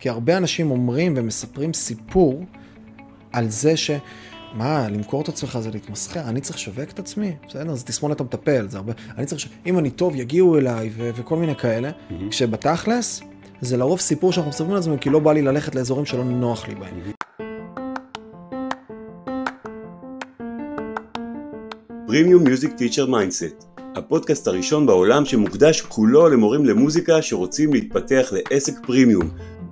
כי הרבה אנשים אומרים ומספרים סיפור על זה ש... מה, למכור את עצמך זה להתמסחר, אני צריך לשווק את עצמי, בסדר? זה תסמונת המטפל, זה הרבה... אני צריך ש... אם אני טוב, יגיעו אליי ו... וכל מיני כאלה, mm-hmm. כשבתכלס, זה לרוב סיפור שאנחנו מספרים לעצמנו, כי לא בא לי ללכת לאזורים שלא נוח לי בהם. Premium Music Teacher Mindset, הפודקאסט הראשון בעולם שמוקדש כולו למורים למוזיקה שרוצים להתפתח לעסק פרימיום.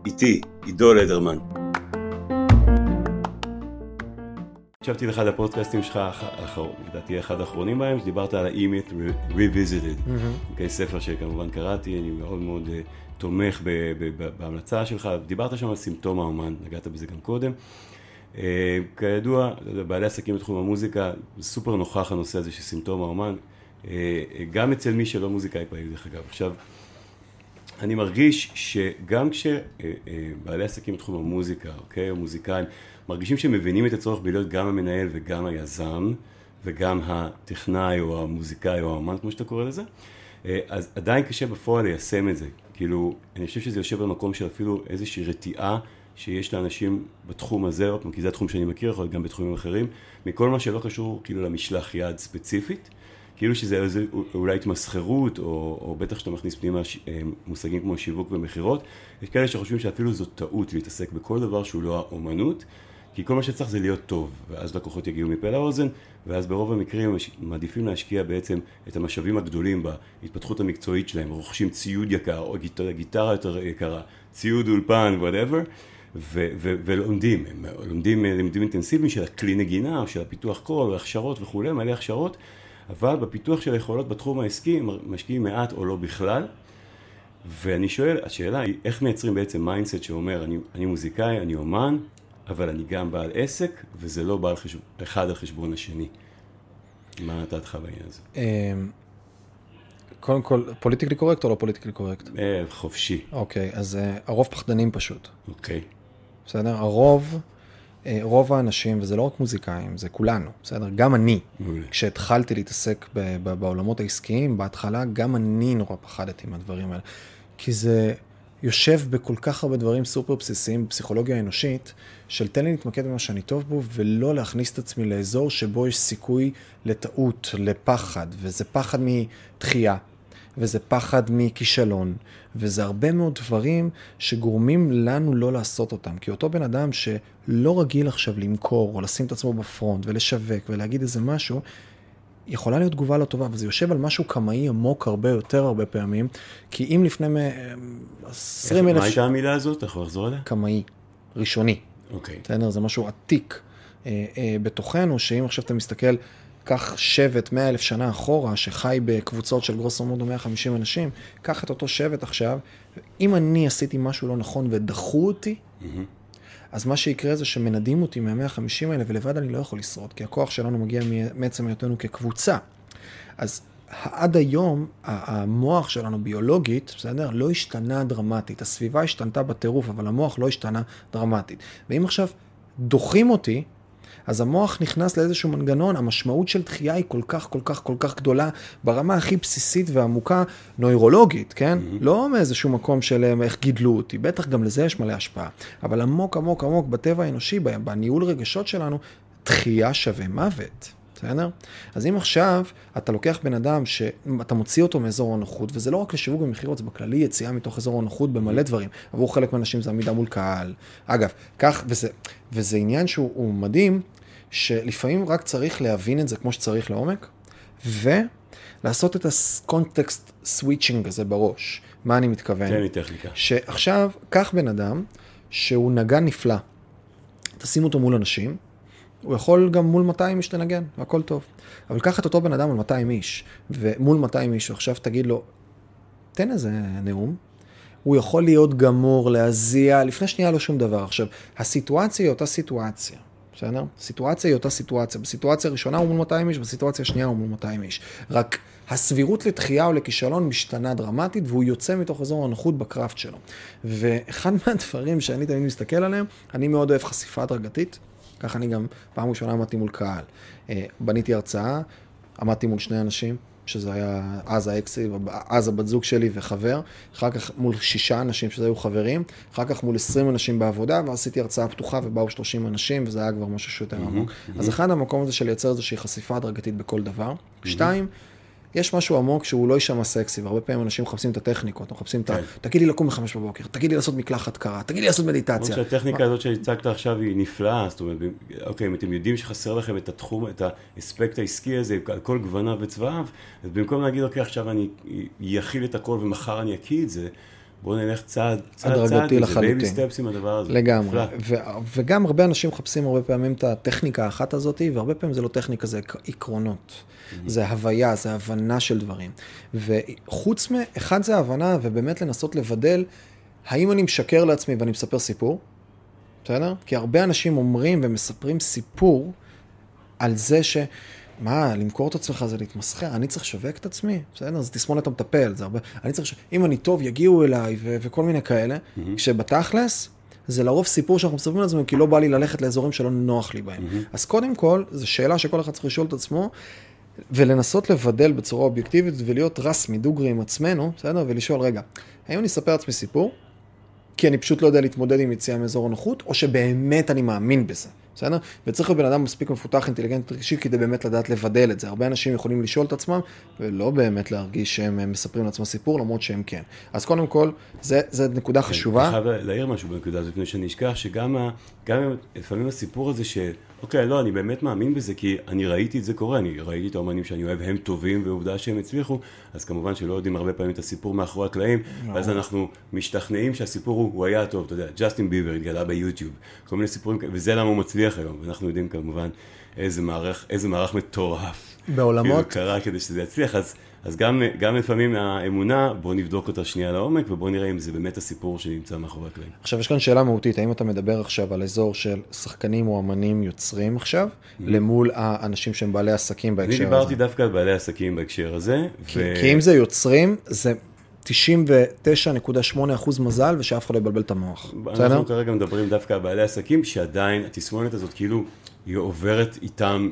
איתי, עידו לדרמן. הקשבתי לאחד הפודקאסטים שלך, לדעתי אחד האחרונים בהם, שדיברת על ה-Emit Revisited, אוקיי, ספר שכמובן קראתי, אני מאוד מאוד uh, תומך בהמלצה שלך, דיברת שם על סימפטום האומן, נגעת בזה גם קודם. Uh, כידוע, בעלי עסקים בתחום המוזיקה, סופר נוכח הנושא הזה של סימפטום האומן, uh, גם אצל מי שלא מוזיקאי פעיל דרך אגב. עכשיו, אני מרגיש שגם כשבעלי עסקים בתחום המוזיקה, אוקיי, או מוזיקאים, מרגישים שהם מבינים את הצורך בלהיות גם המנהל וגם היזם, וגם הטכנאי או המוזיקאי או האמן, כמו שאתה קורא לזה, אה, אז עדיין קשה בפועל ליישם את זה. כאילו, אני חושב שזה יושב במקום של אפילו איזושהי רתיעה שיש לאנשים בתחום הזה, כי זה התחום שאני מכיר, יכול להיות גם בתחומים אחרים, מכל מה שלא קשור כאילו למשלח יד ספציפית. כאילו שזה איזה, אולי התמסחרות, או, או בטח שאתה מכניס פנימה אה, מושגים כמו שיווק ומכירות, יש כאלה שחושבים שאפילו זו טעות להתעסק בכל דבר שהוא לא האומנות, כי כל מה שצריך זה להיות טוב, ואז לקוחות יגיעו מפה לאוזן, ואז ברוב המקרים מעדיפים להשקיע בעצם את המשאבים הגדולים בהתפתחות המקצועית שלהם, רוכשים ציוד יקר, או גיטרה, גיטרה יותר יקרה, ציוד אולפן, whatever, ולומדים, הם לומדים לימודים אינטנסיביים של הכלי נגינה, של הפיתוח קול, הכשרות וכולי, מלא הכשרות, אבל בפיתוח של היכולות בתחום העסקי משקיעים מעט או לא בכלל. ואני שואל, השאלה היא, איך מייצרים בעצם mindset שאומר, אני, אני מוזיקאי, אני אומן, אבל אני גם בעל עסק, וזה לא בא חשב... אחד על חשבון השני. מה דעתך בעניין הזה? אמ, קודם כל, politically correct או לא politically correct? אה, חופשי. אוקיי, אז אה, הרוב פחדנים פשוט. אוקיי. בסדר? הרוב, רוב האנשים, וזה לא רק מוזיקאים, זה כולנו, בסדר? גם אני, כשהתחלתי להתעסק בעולמות העסקיים, בהתחלה, גם אני נורא פחדתי מהדברים האלה. כי זה יושב בכל כך הרבה דברים סופר בסיסיים בפסיכולוגיה האנושית, של תן לי להתמקד במה שאני טוב בו, ולא להכניס את עצמי לאזור שבו יש סיכוי לטעות, לפחד, וזה פחד מתחייה, וזה פחד מכישלון, וזה הרבה מאוד דברים שגורמים לנו לא לעשות אותם. כי אותו בן אדם שלא רגיל עכשיו למכור, או לשים את עצמו בפרונט, ולשווק, ולהגיד איזה משהו, יכולה להיות תגובה לא טובה, אבל זה יושב על משהו קמאי עמוק הרבה יותר הרבה פעמים, כי אם לפני 20 אלף... מה הייתה המילה הזאת? אתה יכול לחזור עליה? קמאי, ראשוני. אוקיי. בסדר? זה משהו עתיק אה, אה, בתוכנו, שאם עכשיו אתה מסתכל, קח שבט 100 אלף שנה אחורה, שחי בקבוצות של גרוסו מודו 150 אנשים, קח את אותו שבט עכשיו, אם אני עשיתי משהו לא נכון ודחו אותי, mm-hmm. אז מה שיקרה זה שמנדים אותי מה-150 האלה, ולבד אני לא יכול לשרוד, כי הכוח שלנו מגיע מעצם היותנו כקבוצה. אז עד היום המוח שלנו ביולוגית, בסדר? לא השתנה דרמטית. הסביבה השתנתה בטירוף, אבל המוח לא השתנה דרמטית. ואם עכשיו דוחים אותי, אז המוח נכנס לאיזשהו מנגנון, המשמעות של דחייה היא כל כך, כל כך, כל כך גדולה, ברמה הכי בסיסית ועמוקה, נוירולוגית, כן? Mm-hmm. לא מאיזשהו מקום של אה, איך גידלו אותי, בטח גם לזה יש מלא השפעה, אבל עמוק, עמוק, עמוק בטבע האנושי, בניהול רגשות שלנו, דחייה שווה מוות. בסדר? אז אם עכשיו אתה לוקח בן אדם שאתה מוציא אותו מאזור הנוחות, וזה לא רק לשיווק ומכירות, זה בכללי יציאה מתוך אזור הנוחות במלא דברים. עבור חלק מהאנשים זה עמידה מול קהל. אגב, כך, וזה, וזה עניין שהוא מדהים, שלפעמים רק צריך להבין את זה כמו שצריך לעומק, ולעשות את ה context switching הזה בראש. מה אני מתכוון? תן לי טכניקה. שעכשיו, קח בן אדם שהוא נגן נפלא, תשים אותו מול אנשים, הוא יכול גם מול 200 איש לנגן, והכל טוב. אבל קח את אותו בן אדם על 200 איש, ומול 200 איש, ועכשיו תגיד לו, תן איזה נאום. הוא יכול להיות גמור, להזיע, לפני שנייה לא שום דבר. עכשיו, הסיטואציה היא אותה סיטואציה. בסדר? סיטואציה היא אותה סיטואציה. בסיטואציה הראשונה הוא מול 200 איש, בסיטואציה השנייה הוא מול 200 איש. רק הסבירות לתחייה או לכישלון משתנה דרמטית, והוא יוצא מתוך אזור הנוחות בקראפט שלו. ואחד מהדברים שאני תמיד מסתכל עליהם, אני מאוד אוהב חשיפה הדרגתית. ככה אני גם פעם ראשונה עמדתי מול קהל. אה, בניתי הרצאה, עמדתי מול שני אנשים, שזה היה אז האקסי, אז הבת זוג שלי וחבר, אחר כך מול שישה אנשים שזה היו חברים, אחר כך מול 20 אנשים בעבודה, ועשיתי הרצאה פתוחה ובאו 30 אנשים, וזה היה כבר משהו שיותר עמוק. אז אחד המקום הזה של לייצר איזושהי חשיפה הדרגתית בכל דבר. שתיים, יש משהו עמוק שהוא לא יישמע סקסי, והרבה פעמים אנשים מחפשים את הטכניקות, מחפשים את ה... כן. תגיד לי לקום בחמש בבוקר, תגיד לי לעשות מקלחת קרה, תגיד לי לעשות מדיטציה. למרות שהטכניקה הזאת שהצגת עכשיו היא נפלאה, זאת אומרת, אוקיי, אם אתם יודעים שחסר לכם את התחום, את האספקט העסקי הזה, על כל גווניו וצבעיו, אז במקום להגיד, אוקיי, עכשיו אני אכיל את הכל ומחר אני אקיא את זה, בואו נלך צעד, צעד, צעד, זה baby. steps עם הדבר הזה. לגמרי. ו- וגם הרבה אנשים מחפשים הרבה פעמים את הטכניקה האחת הזאת, והרבה פעמים זה לא טכניקה, זה עק- עקרונות. זה הוויה, זה הבנה של דברים. וחוץ מ... אחד זה הבנה, ובאמת לנסות לבדל, האם אני משקר לעצמי ואני מספר סיפור, בסדר? כי הרבה אנשים אומרים ומספרים סיפור על זה ש... מה, למכור את עצמך זה להתמסחר, אני צריך לשווק את עצמי, בסדר? אז תסמונת המטפל, זה הרבה... אני צריך ש... אם אני טוב, יגיעו אליי ו... וכל מיני כאלה, Mm-hmm. כשבתכלס, זה לרוב סיפור שאנחנו מספרים לעצמנו, כי לא בא לי ללכת לאזורים שלא נוח לי בהם. Mm-hmm. אז קודם כל, זו שאלה שכל אחד צריך לשאול את עצמו, ולנסות לבדל בצורה אובייקטיבית ולהיות רסמי, דוגרי עם עצמנו, בסדר? ולשאול, רגע, האם אני אספר לעצמי סיפור? כי אני פשוט לא יודע להתמודד עם יציאה מאזור הנוחות, או שבאמת אני מאמין בזה, בסדר? וצריך להיות בן אדם מספיק מפותח, אינטליגנט רגשי, כדי באמת לדעת לבדל את זה. הרבה אנשים יכולים לשאול את עצמם, ולא באמת להרגיש שהם אה, מספרים לעצמם סיפור, למרות שהם כן. אז קודם כל, זה, זה נקודה אני חשובה. חייב להעיר משהו בנקודה הזאת, לפני שאני אשכח, שגם ה- גם לפעמים הסיפור הזה ש... אוקיי, לא, אני באמת מאמין בזה, כי אני ראיתי את זה קורה, אני ראיתי את האומנים שאני אוהב, הם טובים, ועובדה שהם הצליחו, אז כמובן שלא יודעים הרבה פעמים את הסיפור מאחורי הקלעים, ואז אנחנו משתכנעים שהסיפור הוא, הוא היה טוב, אתה יודע, ג'סטין ביבר התגלה ביוטיוב, כל מיני סיפורים, וזה למה הוא מצליח היום, ואנחנו יודעים כמובן איזה מערך, איזה מערך מטורף. בעולמות- כאילו קרה כדי שזה יצליח, אז, אז גם, גם לפעמים האמונה, בוא נבדוק אותה שנייה לעומק, ובוא נראה אם זה באמת הסיפור שנמצא מאחורי הקלעים. עכשיו, יש כאן שאלה מהותית, האם אתה מדבר עכשיו על אזור של שחקנים או אמנים יוצרים עכשיו, למול האנשים שהם בעלי עסקים אני בהקשר הזה? דיברתי דווקא על בעלי עסקים בהקשר הזה, כי, כי אם זה יוצרים, זה 99.8% מזל, ושאף אחד לא יבלבל את המוח. בסדר? אנחנו כרגע מדברים דווקא על בעלי עסקים, שעדיין התסמונת הזאת כאילו, היא עוברת איתם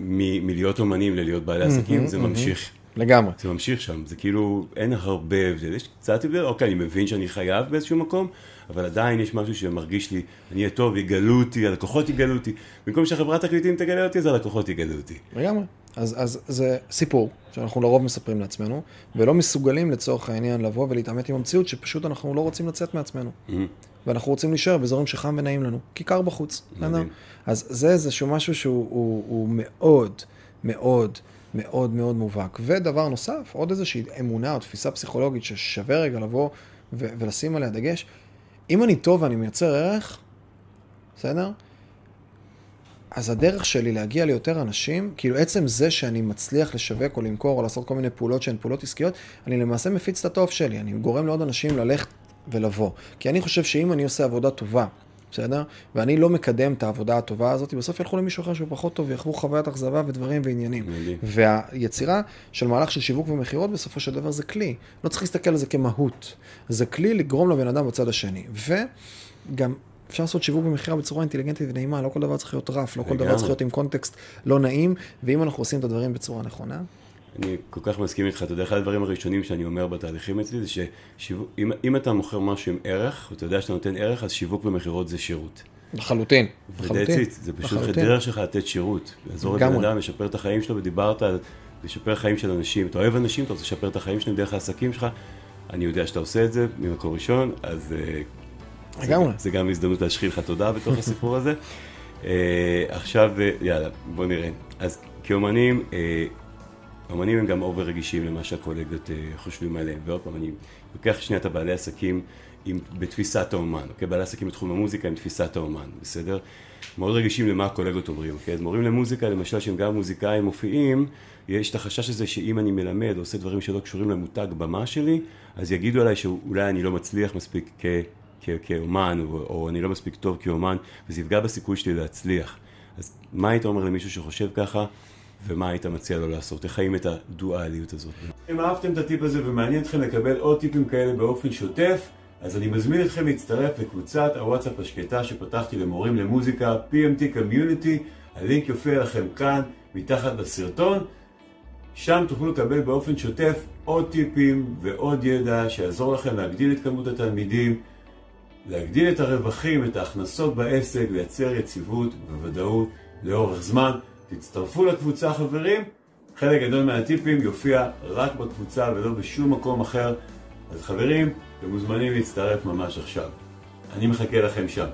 מ- מלהיות אומנים ללהיות בעלי עסקים, זה ממשיך. לגמרי. זה ממשיך שם, זה כאילו, אין הרבה הבדל, יש קצת הבדל, אוקיי, אני מבין שאני חייב באיזשהו מקום, אבל עדיין יש משהו שמרגיש לי, אני אהיה טוב, יגלו אותי, הלקוחות יגלו אותי, במקום שהחברת תקליטים תגלה אותי, אז הלקוחות יגלו אותי. לגמרי. אז, אז זה סיפור שאנחנו לרוב מספרים לעצמנו, ולא מסוגלים לצורך העניין לבוא ולהתעמת עם המציאות, שפשוט אנחנו לא רוצים לצאת מעצמנו. ואנחנו רוצים להישאר באזורים שחם ונעים לנו, כיכר בחוץ. בסדר? מדהים. אז זה איזשהו משהו שהוא הוא, הוא מאוד, מאוד, מאוד מאוד מובהק. ודבר נוסף, עוד איזושהי אמונה או תפיסה פסיכולוגית ששווה רגע לבוא ו- ולשים עליה דגש. אם אני טוב ואני מייצר ערך, בסדר? אז הדרך שלי להגיע ליותר אנשים, כאילו עצם זה שאני מצליח לשווק או למכור או לעשות כל מיני פעולות שהן פעולות עסקיות, אני למעשה מפיץ את הטוב שלי, אני גורם לעוד אנשים ללכת ולבוא. כי אני חושב שאם אני עושה עבודה טובה, בסדר? ואני לא מקדם את העבודה הטובה הזאת, בסוף ילכו למישהו אחר שהוא פחות טוב ויחוו חוויית אכזבה ודברים ועניינים. מדהים. והיצירה של מהלך של שיווק ומכירות בסופו של דבר זה כלי. לא צריך להסתכל על זה כמהות. זה כלי לגרום לבן אדם בצד השני. וגם אפשר לעשות שיווק ומכירה בצורה אינטליגנטית ונעימה, לא כל דבר צריך להיות רף, לא כל דבר. צריך להיות עם קונטקסט לא נעים, ואם אנחנו עושים את הדברים בצורה נכונה, אני כל כך מסכים איתך, אתה יודע, אחד הדברים הראשונים שאני אומר בתהליכים אצלי זה שאם אתה מוכר משהו עם ערך, ואתה יודע שאתה נותן ערך, אז שיווק ומכירות זה שירות. לחלוטין. לחלוטין. זה פשוט. הדרך שלך לתת שירות. לעזור לבן. אדם, לשפר את החיים שלו, ודיברת על לשפר חיים של אנשים. אתה אוהב אנשים, אתה רוצה לשפר את החיים שלהם דרך העסקים שלך. אני יודע שאתה עושה את זה ממקור ראשון, אז אה, לגמרי. זה גם הזדמנות להשחיל לך תודה בתוך הסיפור הזה. אה, עכשיו, אה, יאללה, בוא נראה. אז כאומנים, אה, אומנים הם גם אובר רגישים למה שהקולגות אה, חושבים עליהם. ועוד פעם, אני לוקח שנייה את הבעלי עסקים עם, בתפיסת האומן, אוקיי? בעלי עסקים בתחום המוזיקה עם תפיסת האומן, בסדר? מאוד רגישים למה הקולגות אומרים, אוקיי? אז מורים למוזיקה, למשל, שהם גם מוזיקאים מופיעים, יש את החשש הזה שאם אני מלמד או עושה דברים שלא קשורים למותג במה שלי, אז יגידו עליי שאולי אני לא מצליח מספיק כ... כ- כאומן, או, או אני לא מספיק טוב כאומן, וזה יפגע בסיכוי שלי להצליח. אז מה היית אומר למישהו שחושב ככה, ומה היית מציע לו לעשות? איך חיים את הדואליות הזאת? אם אהבתם את הטיפ הזה ומעניין אתכם לקבל עוד טיפים כאלה באופן שוטף, אז אני מזמין אתכם להצטרף לקבוצת הוואטסאפ השקטה שפתחתי למורים למוזיקה, PMT Community, הלינק יופיע לכם כאן, מתחת לסרטון. שם תוכלו לקבל באופן שוטף עוד טיפים ועוד ידע שיעזור לכם להגדיל את כמות התלמידים, להגדיל את הרווחים, את ההכנסות בעסק, לייצר יציבות וודאות לאורך זמן. תצטרפו לקבוצה חברים, חלק גדול מהטיפים יופיע רק בקבוצה ולא בשום מקום אחר. אז חברים, אתם מוזמנים להצטרף ממש עכשיו. אני מחכה לכם שם.